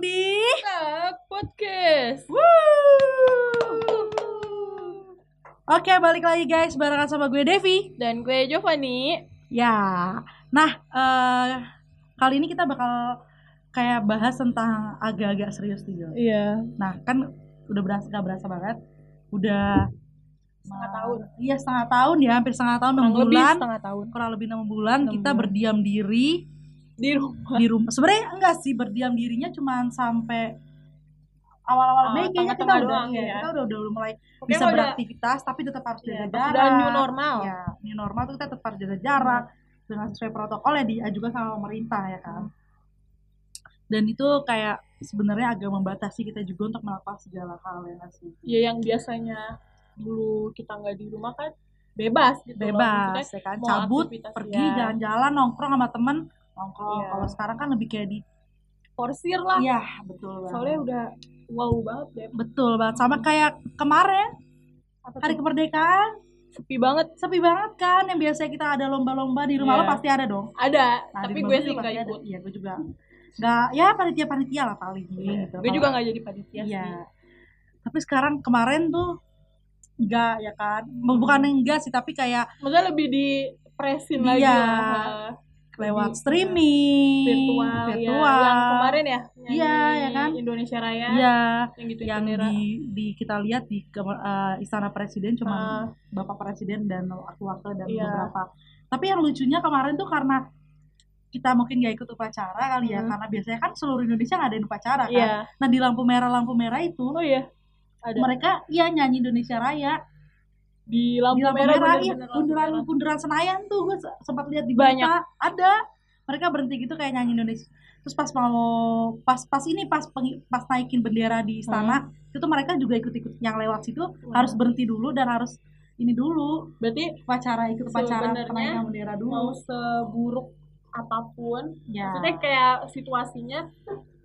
di podcast. Oke, balik lagi guys barengan sama gue Devi. Dan gue Giovanni. Ya. Nah, eh kali ini kita bakal kayak bahas tentang agak-agak serius nih, Jo. Iya. Nah, kan udah berasa gak berasa banget. Udah Setengah tahun. Iya, setengah tahun ya, hampir setengah tahun, Kurang lebih bulan. setengah tahun Kurang lebih enam bulan Enam kita bulan. berdiam diri di rumah. di rumah. Sebenarnya enggak sih berdiam dirinya cuman sampai awal-awal Ah, Mei kayaknya kita udah ya, ya. kita udah udah mulai Pokoknya bisa udah beraktivitas tapi tetap harus ya, jaga pas jarak. udah new normal. Ya, new normal tuh kita tetap harus jaga jarak dengan sesuai protokol yang diajukan sama pemerintah ya kan. Dan itu kayak sebenarnya agak membatasi kita juga untuk melakukan segala hal ya sih. Ya yang biasanya dulu kita nggak di rumah kan bebas gitu. Bebas ya kan, cabut, pergi ya. jalan-jalan nongkrong sama temen nongkrong. Iya. Kalau sekarang kan lebih kayak di Porsir lah. iya betul banget. Soalnya udah wow banget deh. betul banget sama kayak kemarin Apa hari kemerdekaan sepi banget. sepi banget kan yang biasanya kita ada lomba-lomba di rumah Iya. lo pasti ada dong Ada, Nah, tapi gue sih nggak ikut. iya gue juga nggak ya panitia panitia lah paling gitu Gue Kalau- juga nggak jadi panitia iya sih. tapi sekarang kemarin tuh enggak ya kan bukan enggak sih tapi kayak Maksudnya lebih di presin lagi Iya. Lewat Lebih, streaming virtual, virtual. Ya, yang kemarin ya Iya, ya kan? Indonesia Raya Iya, yang gitu yang di, di kita lihat di eh, istana presiden cuma Ah. bapak presiden dan wakil-wakil dan Iya. beberapa. Tapi yang lucunya kemarin tuh karena kita mungkin gak ikut upacara kali ya Hmm. karena biasanya kan seluruh Indonesia ngadain upacara kan. Iya. Nah di lampu merah lampu merah itu oh iya ada. mereka iya nyanyi Indonesia Raya di lampu, di lampu merah, merah, lampu bundaran merah. bundaran Senayan tuh gue se- sempat lihat di Banyak. berita ada. Mereka berhenti gitu kayak nyanyi Indonesia. Terus pas mau pas pas ini pas pengi- pas naikin bendera di istana itu tuh mereka juga ikut-ikut yang lewat situ Hmm. harus berhenti dulu dan harus ini dulu. Berarti upacara ikut upacara Sebenarnya penaikan bendera dulu. mau seburuk apa pun ya. maksudnya kayak situasinya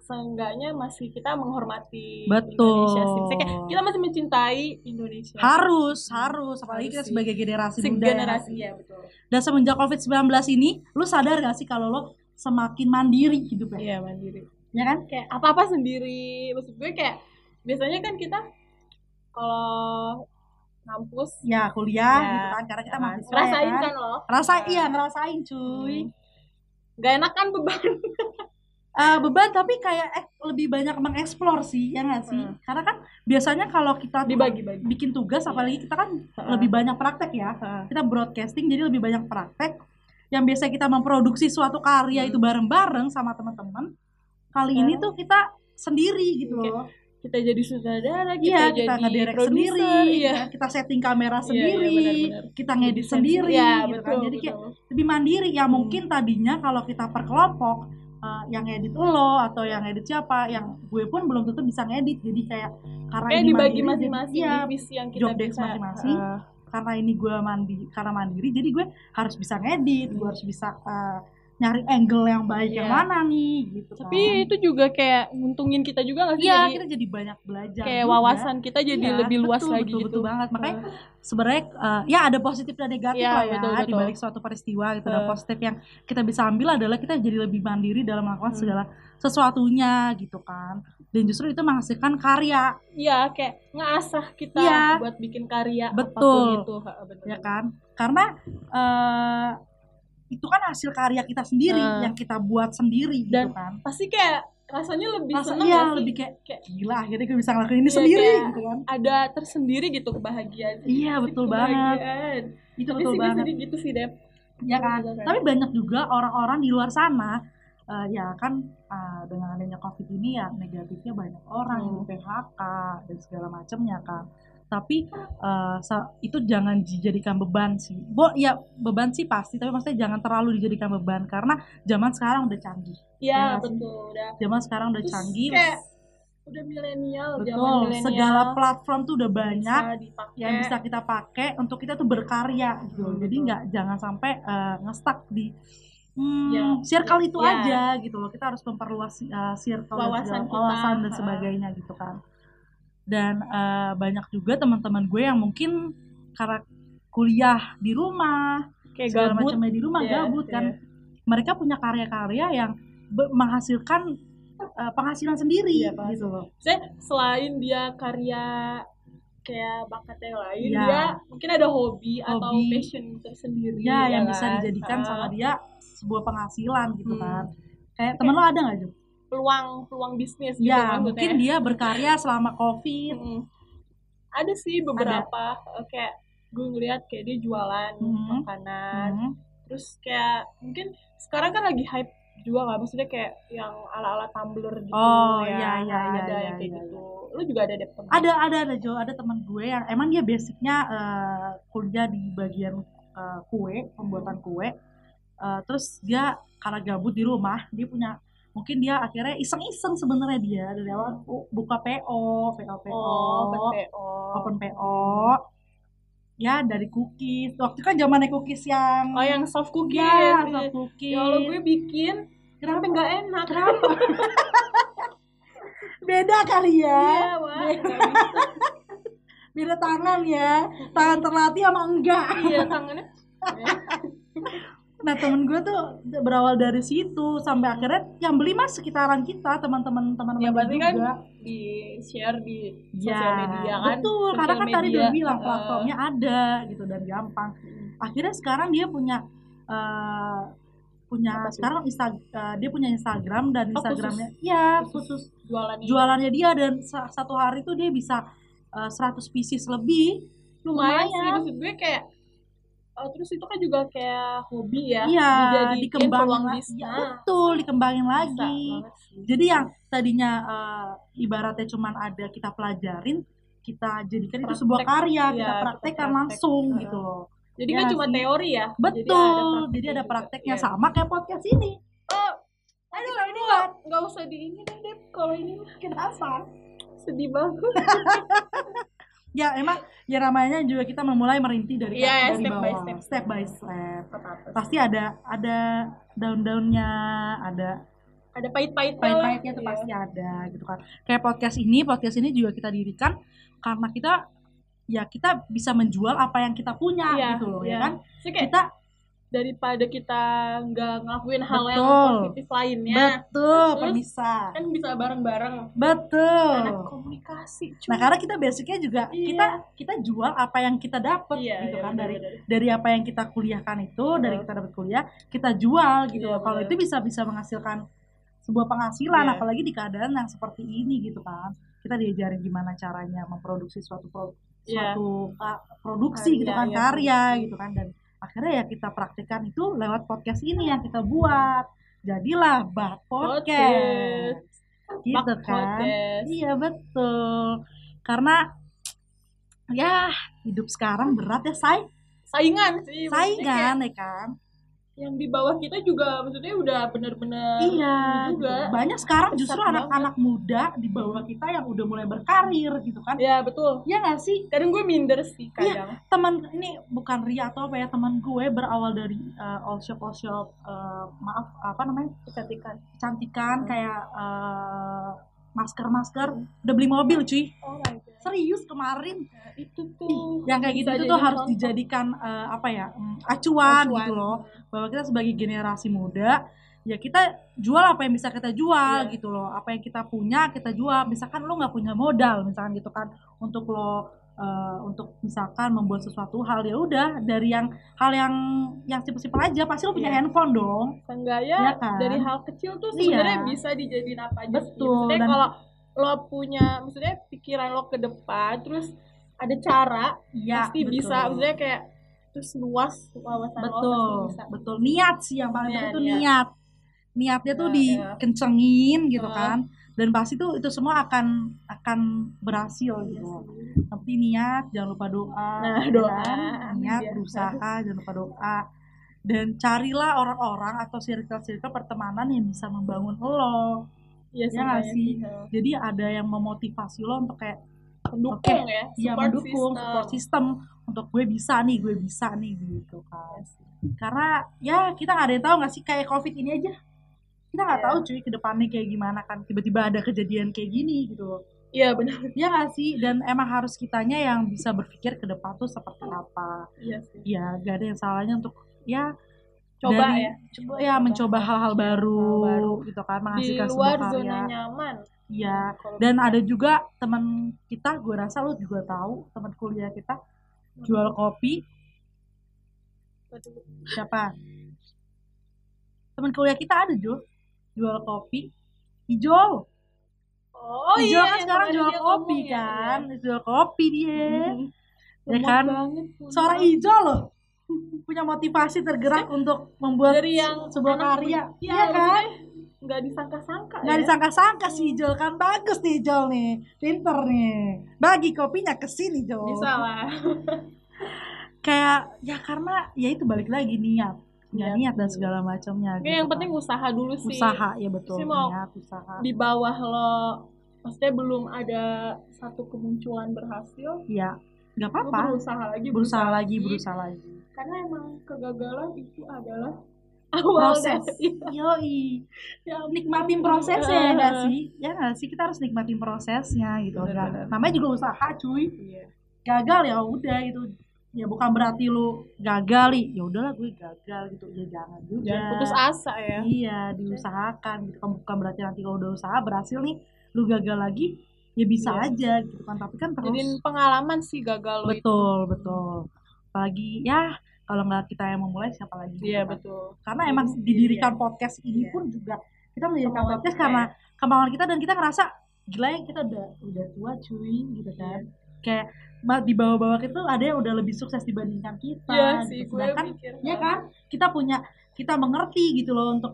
seenggaknya masih kita menghormati Betul. Indonesia sih. Kita masih mencintai Indonesia. Harus harus. Apalagi Harus kita sih. sebagai generasi Si muda ya. generasi ya betul. Dan semenjak COVID-19 ini lu sadar gak sih kalau lo semakin mandiri hidupnya? Iya mandiri. Ya kan? Kayak apa apa sendiri. Maksud gue kayak biasanya kan kita kalau ngampus ya kuliah Ya, gitu kan. Karena kita ya kan, mahasiswa ngerasain ya kan, kan lo. Rasa Ya. iya ngerasain cuy. Hmm. gak enak kan beban Eh, beban tapi kayak eh, lebih banyak mengeksplor sih ya nggak sih? Hmm. Karena kan biasanya kalau kita dibagi-bagi bikin tugas apalagi kita kan Heeh. lebih banyak praktek ya. Heeh. Kita broadcasting jadi lebih banyak praktek. Yang biasa kita memproduksi suatu karya Hmm. itu bareng-bareng sama teman-teman. Kali ini Sekarang tuh kita sendiri gitu Kayak loh. kita jadi sutradara kita Iya, jadi kita ngedirect produser, sendiri, iya ya, kita setting kamera Iya, iya, sendiri, benar-benar. kita ngedit sendiri, ya, gitu betul, kan. Jadi kayak betul. lebih mandiri ya Hmm. mungkin tadinya kalau kita per kelompok eh, yang edit lo atau yang edit siapa yang gue pun belum tentu bisa ngedit jadi kayak karena kayak ini dibagi masing-masing iya, divisi yang kita job desk masing-masing. Heeh. karena ini gue mandi karena mandiri jadi gue harus bisa ngedit gue harus bisa eh, nyari angle yang baik yang Iya. mana nih gitu tapi kan. itu juga kayak nguntungin kita juga nggak sih iya jadi kita jadi banyak belajar kayak juga. wawasan kita jadi Iya, lebih luas betul, lagi betul, gitu betul banget makanya sebenarnya eh, ya ada positif dan negatif Iya, lah ya betul, betul. di balik suatu peristiwa gitu dan Eh. positif yang kita bisa ambil adalah kita jadi lebih mandiri dalam melakukan Hmm. segala sesuatunya gitu kan dan justru itu menghasilkan karya Iya, kayak ngasah kita Iya. buat bikin karya Betul. apa pun itu. Ha, bener. ya kan karena eh itu kan hasil karya kita sendiri Eh. yang kita buat sendiri gitu Dan kan Pasti kayak rasanya lebih Rasa seneng iya sih? lebih kayak Kayak gila akhirnya gue bisa ngelakuin ini Iya, sendiri gitu kan ada tersendiri gitu kebahagiaan. Iya, betul banget. Itu Tapi betul sih banget sedih gitu sih, Dep. ya kan tapi banyak juga orang-orang di luar sana eh, ya kan eh, dengan adanya covid ini ya negatifnya banyak orang yang Hmm. di PHK dan segala macamnya kan tapi sa- itu jangan dijadikan beban sih bo ya beban sih pasti tapi maksudnya jangan terlalu dijadikan beban karena zaman sekarang udah canggih Iya, Iya sih. betul. Udah zaman sekarang udah Terus canggih kayak udah milenial, zaman betul milenial. segala platform tuh udah banyak bisa dipakai. yang bisa kita pakai untuk kita tuh berkarya gitu Hmm, jadi betul. nggak jangan sampai eh, nge-stuck di hmm, Ya, circle itu ya. aja gitu loh kita harus memperluas uh, circle Wawasan kita. wawasan dan sebagainya gitu kan dan eh, banyak juga teman-teman gue yang mungkin karena kuliah di rumah kayak segala gabut. macamnya di rumah Iya, gabut kan iya. mereka punya karya-karya yang menghasilkan eh, penghasilan sendiri Iya, penghasilan. gitu loh Saya selain dia karya kayak bakat yang lain, Iya. dia mungkin ada hobi, atau Hobi. passion tersendiri. ya yang kan? bisa dijadikan Ah, sama dia sebuah penghasilan gitu Hmm. kan kayak temen lo ada nggak Ju? Peluang peluang bisnis gitu ya maksudnya. mungkin dia berkarya selama covid Mm-mm. Ada sih beberapa eh, kayak gue ngeliat kayak dia jualan Hmm. makanan, Hmm. terus kayak mungkin sekarang kan lagi hype juga nggak maksudnya kayak yang ala-ala tumbler gitu Oh, ya iya, iya, ada iya, yang iya, kayak iya, gitu lu juga ada deh temen? ada ada ada Jo ada teman gue yang emang dia basicnya eh, kuliah di bagian eh, kue pembuatan kue Eh, terus dia karena gabut di rumah dia punya mungkin dia akhirnya iseng-iseng sebenarnya dia. Dari awal bu- buka PO PO PO oh PO open PO ya dari cookies. Waktu kan zamannya cookies yang oh yang soft cookies. Ya soft cookies. Ya kalau gue bikin kenapa nggak enak? Kenapa? Beda kali ya. Iya wah beda tangan ya. Tangan terlatih sama enggak. Iya tangannya nah temen gue tuh berawal dari situ sampai akhirnya yang beli mas sekitaran kita teman-teman teman Ya, berarti kan juga. di share di ya sosial media kan betul. Karena kan tadi dia bilang eh, platformnya ada gitu dan gampang. Akhirnya sekarang dia punya eh, punya sekarang Insta, eh, dia punya Instagram dan Oh, khusus. Instagramnya ya Khusus khusus jualan ini. jualannya dia dan sa- satu hari tuh dia bisa eh, 100 pieces lebih. Lumayan, sih maksud gue kayak eh, terus itu kan juga kayak hobi ya iya dikembangin lagi Ya, betul dikembangin lagi jadi yang tadinya eh, ibaratnya cuman ada kita pelajarin kita jadikan itu sebuah Praktek, karya iya, kita kita praktekkan praktek. langsung Heeh. gitu loh jadi Ya kan cuma teori ya betul prakteknya jadi ada juga. prakteknya Iya. sama kayak podcast ini oh aduh ini nggak nggak usah di ini deh Dep. kalau ini kenapa sedih banget ya emang ya namanya juga kita memulai merintih dari Iya, dari step by bawah step. step by step pasti ada ada daun-daunnya ada ada pahit-pahitnya lah. pahit-pahitnya tuh Iya. pasti ada gitu kan kayak podcast ini podcast ini juga kita dirikan karena kita ya kita bisa menjual apa yang kita punya Iya, gitu loh iya. ya kan Maksudnya kayak kita daripada kita nggak ngelakuin hal yang Betul. positif lainnya betul Terus, pemirsa kan bisa bareng-bareng betul anak komunikasi cuy. nah karena kita basicnya juga Iya. kita kita jual apa yang kita dapat iya, gitu iya, kan dari dari apa yang kita kuliahkan itu dari Betul. kita dapat kuliah kita jual gitu Iya, kalau itu bisa bisa menghasilkan sebuah penghasilan Iya. apalagi di keadaan yang seperti ini gitu kan kita diajarin gimana caranya memproduksi suatu pro- Iya. suatu uh, produksi Karya, gitu kan iya, karya gitu kan dan akhirnya ya kita praktekkan itu lewat podcast ini yang kita buat. Jadilah bak podcast. Gitu Bak kan? Podcast. iya betul. Karena ya hidup sekarang berat ya say. Saingan sih saingan ya kan yang di bawah kita juga maksudnya udah bener-bener iya juga gitu. banyak sekarang justru anak-anak muda di bawah kita yang udah mulai berkarir gitu kan ya betul ya nggak sih kadang gue minder sih Iya. kadang teman ini bukan ria atau apa ya teman gue berawal dari uh, all shop all shop uh, maaf apa namanya kecantikan kecantikan Hmm. kayak masker masker udah beli mobil cuy. Oh my god. Serius kemarin. Nah, itu tuh yang kayak gitu itu tuh harus contoh. dijadikan uh, apa ya mm, acuan, Acuan. gitu loh. Bahwa kita sebagai generasi muda ya kita jual apa yang bisa kita jual Iya. gitu loh. Apa yang kita punya kita jual. Misalkan lo nggak punya modal misalkan gitu kan. Untuk lo uh, untuk misalkan membuat sesuatu hal ya udah dari yang hal yang yang simpel-simpel aja pasti lo punya Iya. handphone dong Seenggaknya Iya kan? dari hal kecil tuh Iya. sebenarnya bisa dijadiin apa aja sih. Betul, Maksudnya dan- kalau lo punya maksudnya pikiran lo ke depan terus ada cara iya pasti betul. bisa maksudnya kayak terus luas wawasan lo betul pasti bisa. betul niat sih yang paling Iya, penting itu niat. niat niatnya tuh Iya, iya. dikencengin gitu Heeh. kan dan pasti tuh itu semua akan akan berhasil Iya gitu tapi niat jangan lupa doa Nah, ya doa. kan? niat Iya. berusaha jangan lupa doa dan carilah orang-orang atau circle-circle pertemanan yang bisa membangun lo Iya Ya nggak sih? Heeh. jadi ada yang memotivasi lo untuk kayak mendukung ya ya support mendukung system. support system untuk gue bisa nih gue bisa nih gitu kan Iya sih. karena ya kita nggak ada yang tahu nggak sih kayak covid ini aja kita nggak Iya. tahu cuy ke depannya kayak gimana kan tiba-tiba ada kejadian kayak gini gitu loh. Iya benar. Ya nggak sih? Dan emang harus kitanya yang bisa berpikir ke depan tuh seperti apa. Iya sih. Ya gak ada yang salahnya untuk ya coba Dari- ya. coba ya mencoba hal-hal baru, Hal baru. gitu kan di menghasilkan luar sebuah zona karya nyaman. Iya Kalau dan ada juga teman kita gue rasa lu juga tahu teman kuliah kita jual kopi. Siapa? Teman kuliah kita ada Jo jual kopi? Hijau. Oh hijau iya kan sekarang jual kopi ngomong ya, kan? Jual kopi dia. Iya. ya kan? banget, seorang hijau loh. Punya motivasi tergerak untuk membuat dari yang sebuah karya. iya kan? maksudnya nggak disangka-sangka nggak ya. disangka-sangka si Jol kan? Bagus nih Jol nih. Pinter nih. Bagi kopinya ke sini Jol bisa lah. Kayak ya karena ya itu balik lagi niat punya Niat niat dan segala macamnya gitu yang kan. penting usaha dulu sih. Usaha ya betul Sih mau- niat usaha. di bawah lo maksudnya belum ada satu kemunculan berhasil ya nggak lo apa-apa. berusaha lagi berusaha lagi berusaha lagi. Karena emang kegagalan itu adalah awal proses yoi. Ya, nikmatin prosesnya ya nggak sih? Ya nggak sih? Kita harus nikmatin prosesnya gitu. Bener, bener. namanya juga usaha cuy. Iya. gagal ya udah itu ya bukan berarti lu gagal nih ya udahlah gue gagal gitu ya jangan juga jangan putus asa ya iya diusahakan gitu kan bukan berarti nanti kalau udah usaha berhasil nih lu gagal lagi ya bisa Iya. aja gitu kan tapi kan terus jadiin pengalaman sih gagal lo itu betul betul apalagi ya kalau nggak kita yang memulai siapa lagi gitu iya kan. betul karena emang iya. didirikan podcast ini Iya. pun juga kita mendirikan podcast karena kemauan kita dan kita ngerasa gila ya kita udah udah tua cuy gitu kan. Kayak di bawah-bawah itu ada yang udah lebih sukses dibandingkan kita Iya gitu. sih gue sedangkan mikir ya kan kita punya kita mengerti gitu loh untuk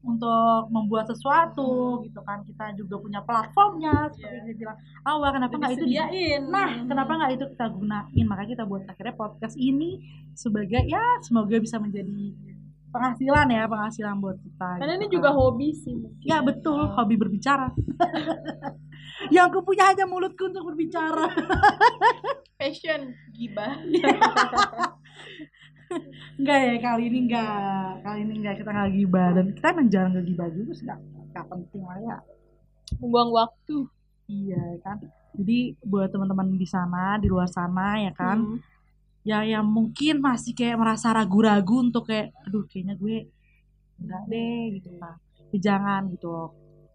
untuk membuat sesuatu gitu kan kita juga punya platformnya seperti Iya. yang dia bilang awal kenapa nggak itu di- disediain Nah, kenapa nggak itu kita gunain? Makanya kita buat akhirnya podcast ini sebagai ya semoga bisa menjadi penghasilan ya, penghasilan buat kita. karena gitu ini juga hobi sih mungkin Ya betul, hobi berbicara. Yang aku punya hanya mulutku untuk berbicara. passion gibah Enggak ya, kali ini enggak. Kali ini enggak kita nggak gibah dan kita emang jarang nggak gibah juga sih, nggak nggak penting lah ya. membuang waktu Iya kan. Jadi buat teman-teman di sana, di luar sana ya kan, Hmm. Ya yang mungkin masih kayak merasa ragu-ragu untuk kayak aduh kayaknya gue enggak deh gitu kan ya jangan gitu. Loh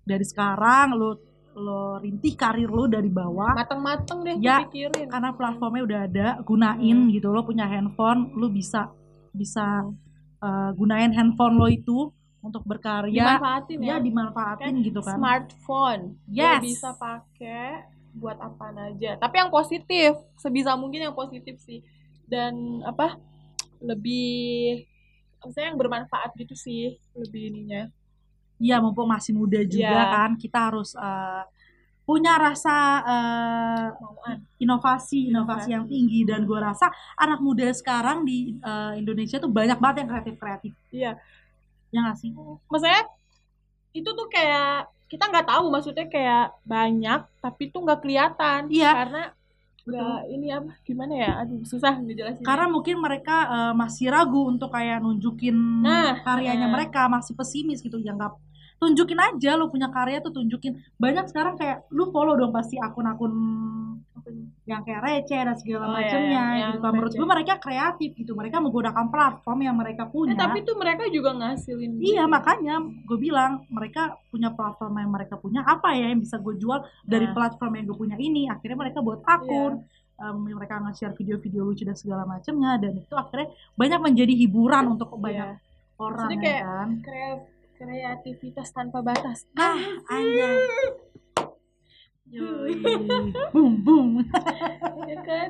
dari sekarang lo lo rintih karir lo dari bawah. Mateng-mateng deh Ya, pikirin karena platformnya udah ada gunain Hmm. gitu lo punya handphone lo bisa bisa eh, gunain handphone lo itu untuk berkarya. Dimanfaatin ya, ya. dimanfaatin gitu kan. smartphone Lo Yes. bisa pakai buat apa aja. Tapi yang positif sebisa mungkin yang positif sih dan apa lebih maksudnya yang bermanfaat gitu sih lebih ininya. Iya mumpung masih muda juga Iya. kan kita harus eh, punya rasa eh, mauan inovasi inovasi yang Inovasi. tinggi. Dan gue rasa anak muda sekarang di eh, Indonesia tuh banyak banget yang kreatif kreatif iya. Ya nggak sih? Maksudnya itu tuh kayak kita nggak tahu maksudnya kayak banyak tapi tuh nggak kelihatan. Iya. karena nggak ini apa gimana ya? Aduh susah ngejelasin karena mungkin mereka eh, masih ragu untuk kayak nunjukin Nah, karyanya eh. mereka masih pesimis gitu. Ya nggak tunjukin aja lu punya karya tuh tunjukin. Banyak sekarang kayak lu follow dong pasti akun-akun yang kayak receh dan segala Oh, iya, macamnya yang- gitu. Yang kan menurut gue mereka kreatif gitu. Mereka menggunakan platform yang mereka punya. Eh, tapi tuh mereka juga ngasilin Iya makanya gue bilang mereka punya platform yang mereka punya. Apa ya yang bisa gue jual dari Nah. platform yang gue punya ini? Akhirnya mereka buat akun. Em, mereka nge-share video-video lucu dan segala macamnya dan itu akhirnya banyak menjadi hiburan untuk banyak Iya. orang Maksudnya ya kayak- kan? Kre- kreativitas tanpa batas. Ah anjay Yoi. boom boom. Ya kan?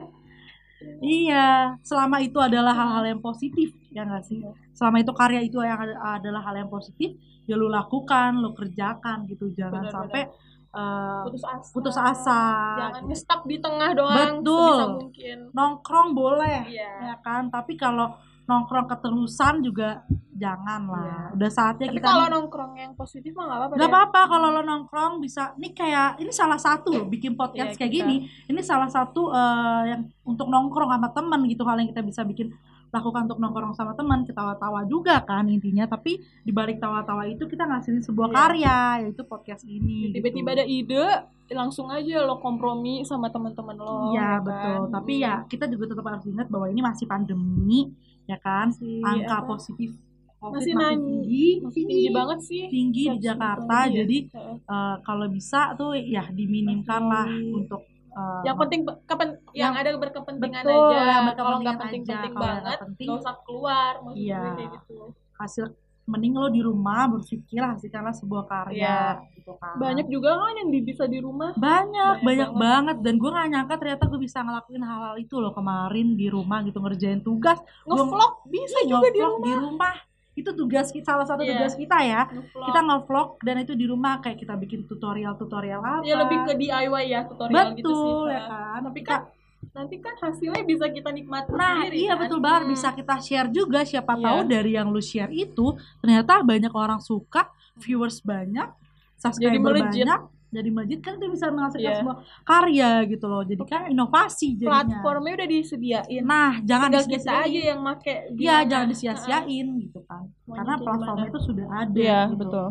Iya selama itu adalah hal-hal yang positif ya nggak sih? Selama itu karya itu yang ada- adalah hal yang positif ya lu lakukan lu kerjakan gitu. Jangan Benar-benar. sampai eh, putus asa. putus asa. Jangan nge-stuck di tengah doang Betul. mungkin. Nongkrong boleh iya. ya kan? Tapi kalau nongkrong keterusan juga jangan lah Iya. udah saatnya tapi kita kalau nongkrong yang positif mah nggak apa-apa nggak deh. apa-apa kalau lo nongkrong bisa ini kayak ini salah satu loh bikin podcast Iya, kayak kita. gini ini salah satu eh, yang untuk nongkrong sama teman gitu hal yang kita bisa bikin lakukan untuk nongkrong sama teman ketawa-tawa juga kan intinya tapi di balik tawa-tawa itu kita ngasilin sebuah Iya. karya yaitu podcast ini tiba-tiba gitu. ada ide langsung aja lo kompromi sama teman-teman lo Iya ya kan? betul tapi ya kita juga tetap harus ingat bahwa ini masih pandemi ya kan? Si, angka apa, positif covid Masih makin tinggi. Masih tinggi banget sih. Tinggi di Jakarta. gitu, jadi eh, kalau bisa tuh ya diminimkan lah Masih- untuk eh, yang penting kepen, yang, Yang- ada berkepentingan betul, aja. kalau nggak penting-penting banget nggak usah keluar Iya. gitu. Hasil mending lo di rumah berpikir hasilkanlah sebuah karya gitu kan. Banyak juga kan yang bisa di rumah. Banyak Banyak banyak banget. banget. Dan gue gak nyangka ternyata gue bisa ngelakuin hal-hal itu loh kemarin di rumah gitu ngerjain tugas. Ngevlog bisa Iya, juga di rumah di rumah. itu tugas kita salah satu Iya. tugas kita ya. Ngevlog. Kita ngevlog dan itu di rumah kayak kita bikin tutorial-tutorial apa. ya lebih ke DIY ya tutorial gitu sih betul ya kan? Tapi Kita- kan nanti kan hasilnya bisa kita nikmati Nah, sendiri iya kan? betul banget Hmm. bisa kita share juga siapa Iya. tahu dari yang lu share itu ternyata banyak orang suka, viewers banyak, subscriber melejit. banyak, jadi melejit kan itu bisa menghasilkan Iya. sebuah karya gitu loh. Jadi kan inovasi jadinya. platformnya udah disediain Nah, jangan tinggal kita disia-siain. aja yang make Iya, jangan disia-siain gitu kan. Karena platformnya itu sudah ada iya gitu. betul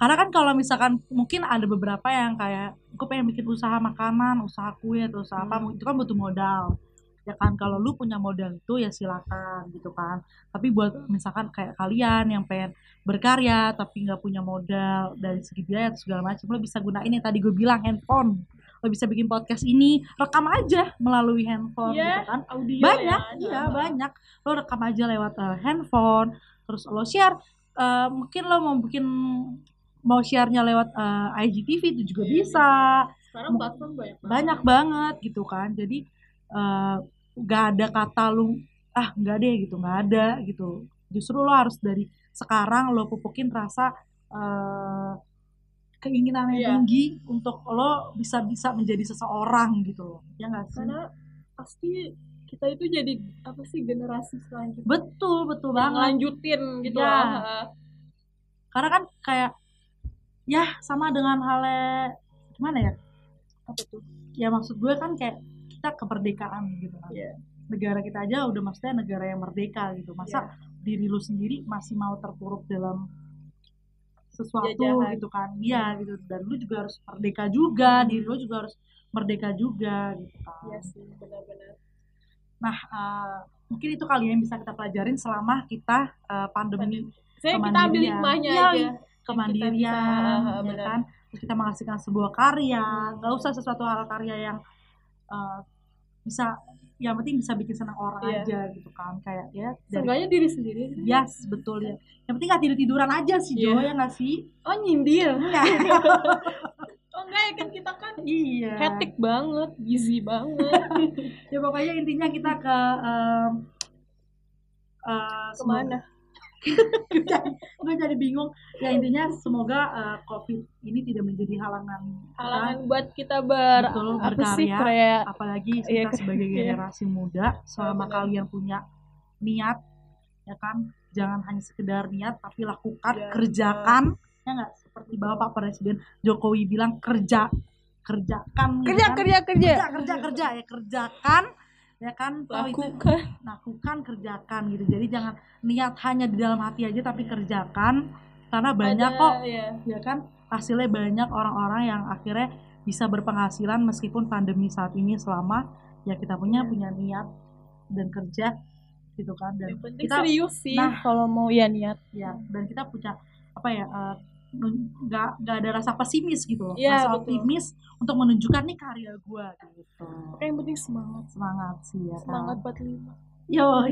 Karena kan kalau misalkan mungkin ada beberapa yang kayak gue pengen bikin usaha makanan, usaha kue atau usaha apa, Hmm. itu kan butuh modal. Ya kan kalau lu punya modal itu ya silakan gitu kan. Tapi buat misalkan kayak kalian yang pengen berkarya tapi nggak punya modal dari segi biaya atau segala macam, lo bisa gunain yang tadi gue bilang handphone. Lo bisa bikin podcast ini, rekam aja melalui handphone Iya, gitu kan audio banyak ya iya Nah, banyak lo rekam aja lewat eh, handphone terus lo share eh, mungkin lo mau bikin mau sharenya lewat eh, IGTV itu juga Iya, bisa. sekarang platform banyak banget. banyak banget gitu kan. Jadi eh, nggak ada kata lu ah nggak deh gitu. Nggak ada gitu. Justru lo harus dari sekarang lo pupukin rasa eh, keinginan yang Iya. tinggi untuk lo bisa bisa menjadi seseorang gitu loh. Ya nggak sih? Karena pasti kita itu jadi apa sih generasi selanjutnya. Betul betul banget. Lanjutin gitu Iya. lah karena kan kayak ya sama dengan halnya gimana ya? Apa tuh? Ya maksud gue kan kayak kita kemerdekaan gitu kan. Iya. negara kita aja udah maksudnya negara yang merdeka gitu. Masa diri lu sendiri masih mau terpuruk dalam sesuatu Jajahan. gitu kan? Iya gitu. Dan lu juga harus merdeka juga diri lu juga harus merdeka juga gitu kan. Iya sih benar-benar. Nah eh, mungkin itu kali yang bisa kita pelajarin selama kita eh, pandemi saya kita ambil hikmahnya Iya, aja kemandirian bisa, ya benar. kan? Terus kita menghasilkan sebuah karya. Nggak usah sesuatu hal karya yang eh, bisa yang penting bisa bikin senang orang Iya. aja gitu kan. Kayak ya seenggaknya diri sendiri yes betul. Ya yang penting nggak tidur tiduran aja sih Jo Iya. ya nggak sih? Oh nyindir. Iya. oh enggak ya kan kita kan iya. hektik banget busy banget. Ya pokoknya intinya kita ke eh, semoga- ke mana gue jadi bingung ya intinya semoga eh, covid ini tidak menjadi halangan halangan buat kita ber Betul, apa sih berkarya. kayak apalagi Iya, kita sebagai iya. generasi muda selama benar. kalian punya niat ya kan jangan hanya sekedar niat tapi lakukan Iya, kerjakan ya nggak seperti bapak presiden Jokowi bilang kerja kerjakan gitu kerja kan. kerja kerja kerja kerja kerja ya kerjakan ya kan Toh itu lakukan. lakukan kerjakan gitu. Jadi jangan niat hanya di dalam hati aja tapi kerjakan. Karena banyak Ada, kok ya. ya kan? Hasilnya banyak orang-orang yang akhirnya bisa berpenghasilan meskipun pandemi saat ini selama ya kita punya Iya. punya niat dan kerja gitu kan. Dan yang penting kita serius sih. Nah. kalau mau ya niat. Ya dan kita punya apa ya nun- nggak nggak ada rasa pesimis gitu loh. Iya, rasa betul. optimis untuk menunjukkan nih karya gua gitu. Oke, yang penting semangat. Semangat sih ya semangat kan 45 yo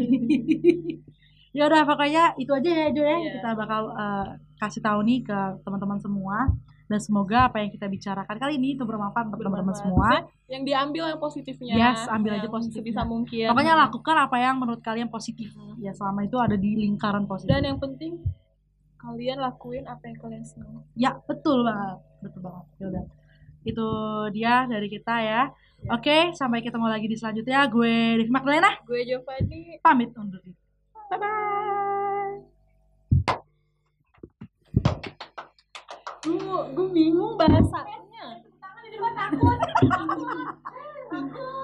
ya udah pokoknya itu aja ya Jo ya. Iya. kita bakal eh, kasih tahu nih ke teman-teman semua. Dan semoga apa yang kita bicarakan kali ini itu bermanfaat untuk teman-teman semua. Maksudnya yang diambil yang positifnya. Yes, ambil aja yang positifnya. sebisa mungkin. Pokoknya lakukan apa yang menurut kalian positif. Ya selama itu ada di lingkaran positif. Dan yang penting kalian lakuin apa yang kalian senang. Ya betul banget. Betul banget. Ya udah. Itu dia dari kita ya. Ya. oke sampai ketemu lagi di selanjutnya. Gue Devi Magdalena. Gue Giovanni. Pamit undur diri. Bye bye gue gue bingung bahasanya. Takut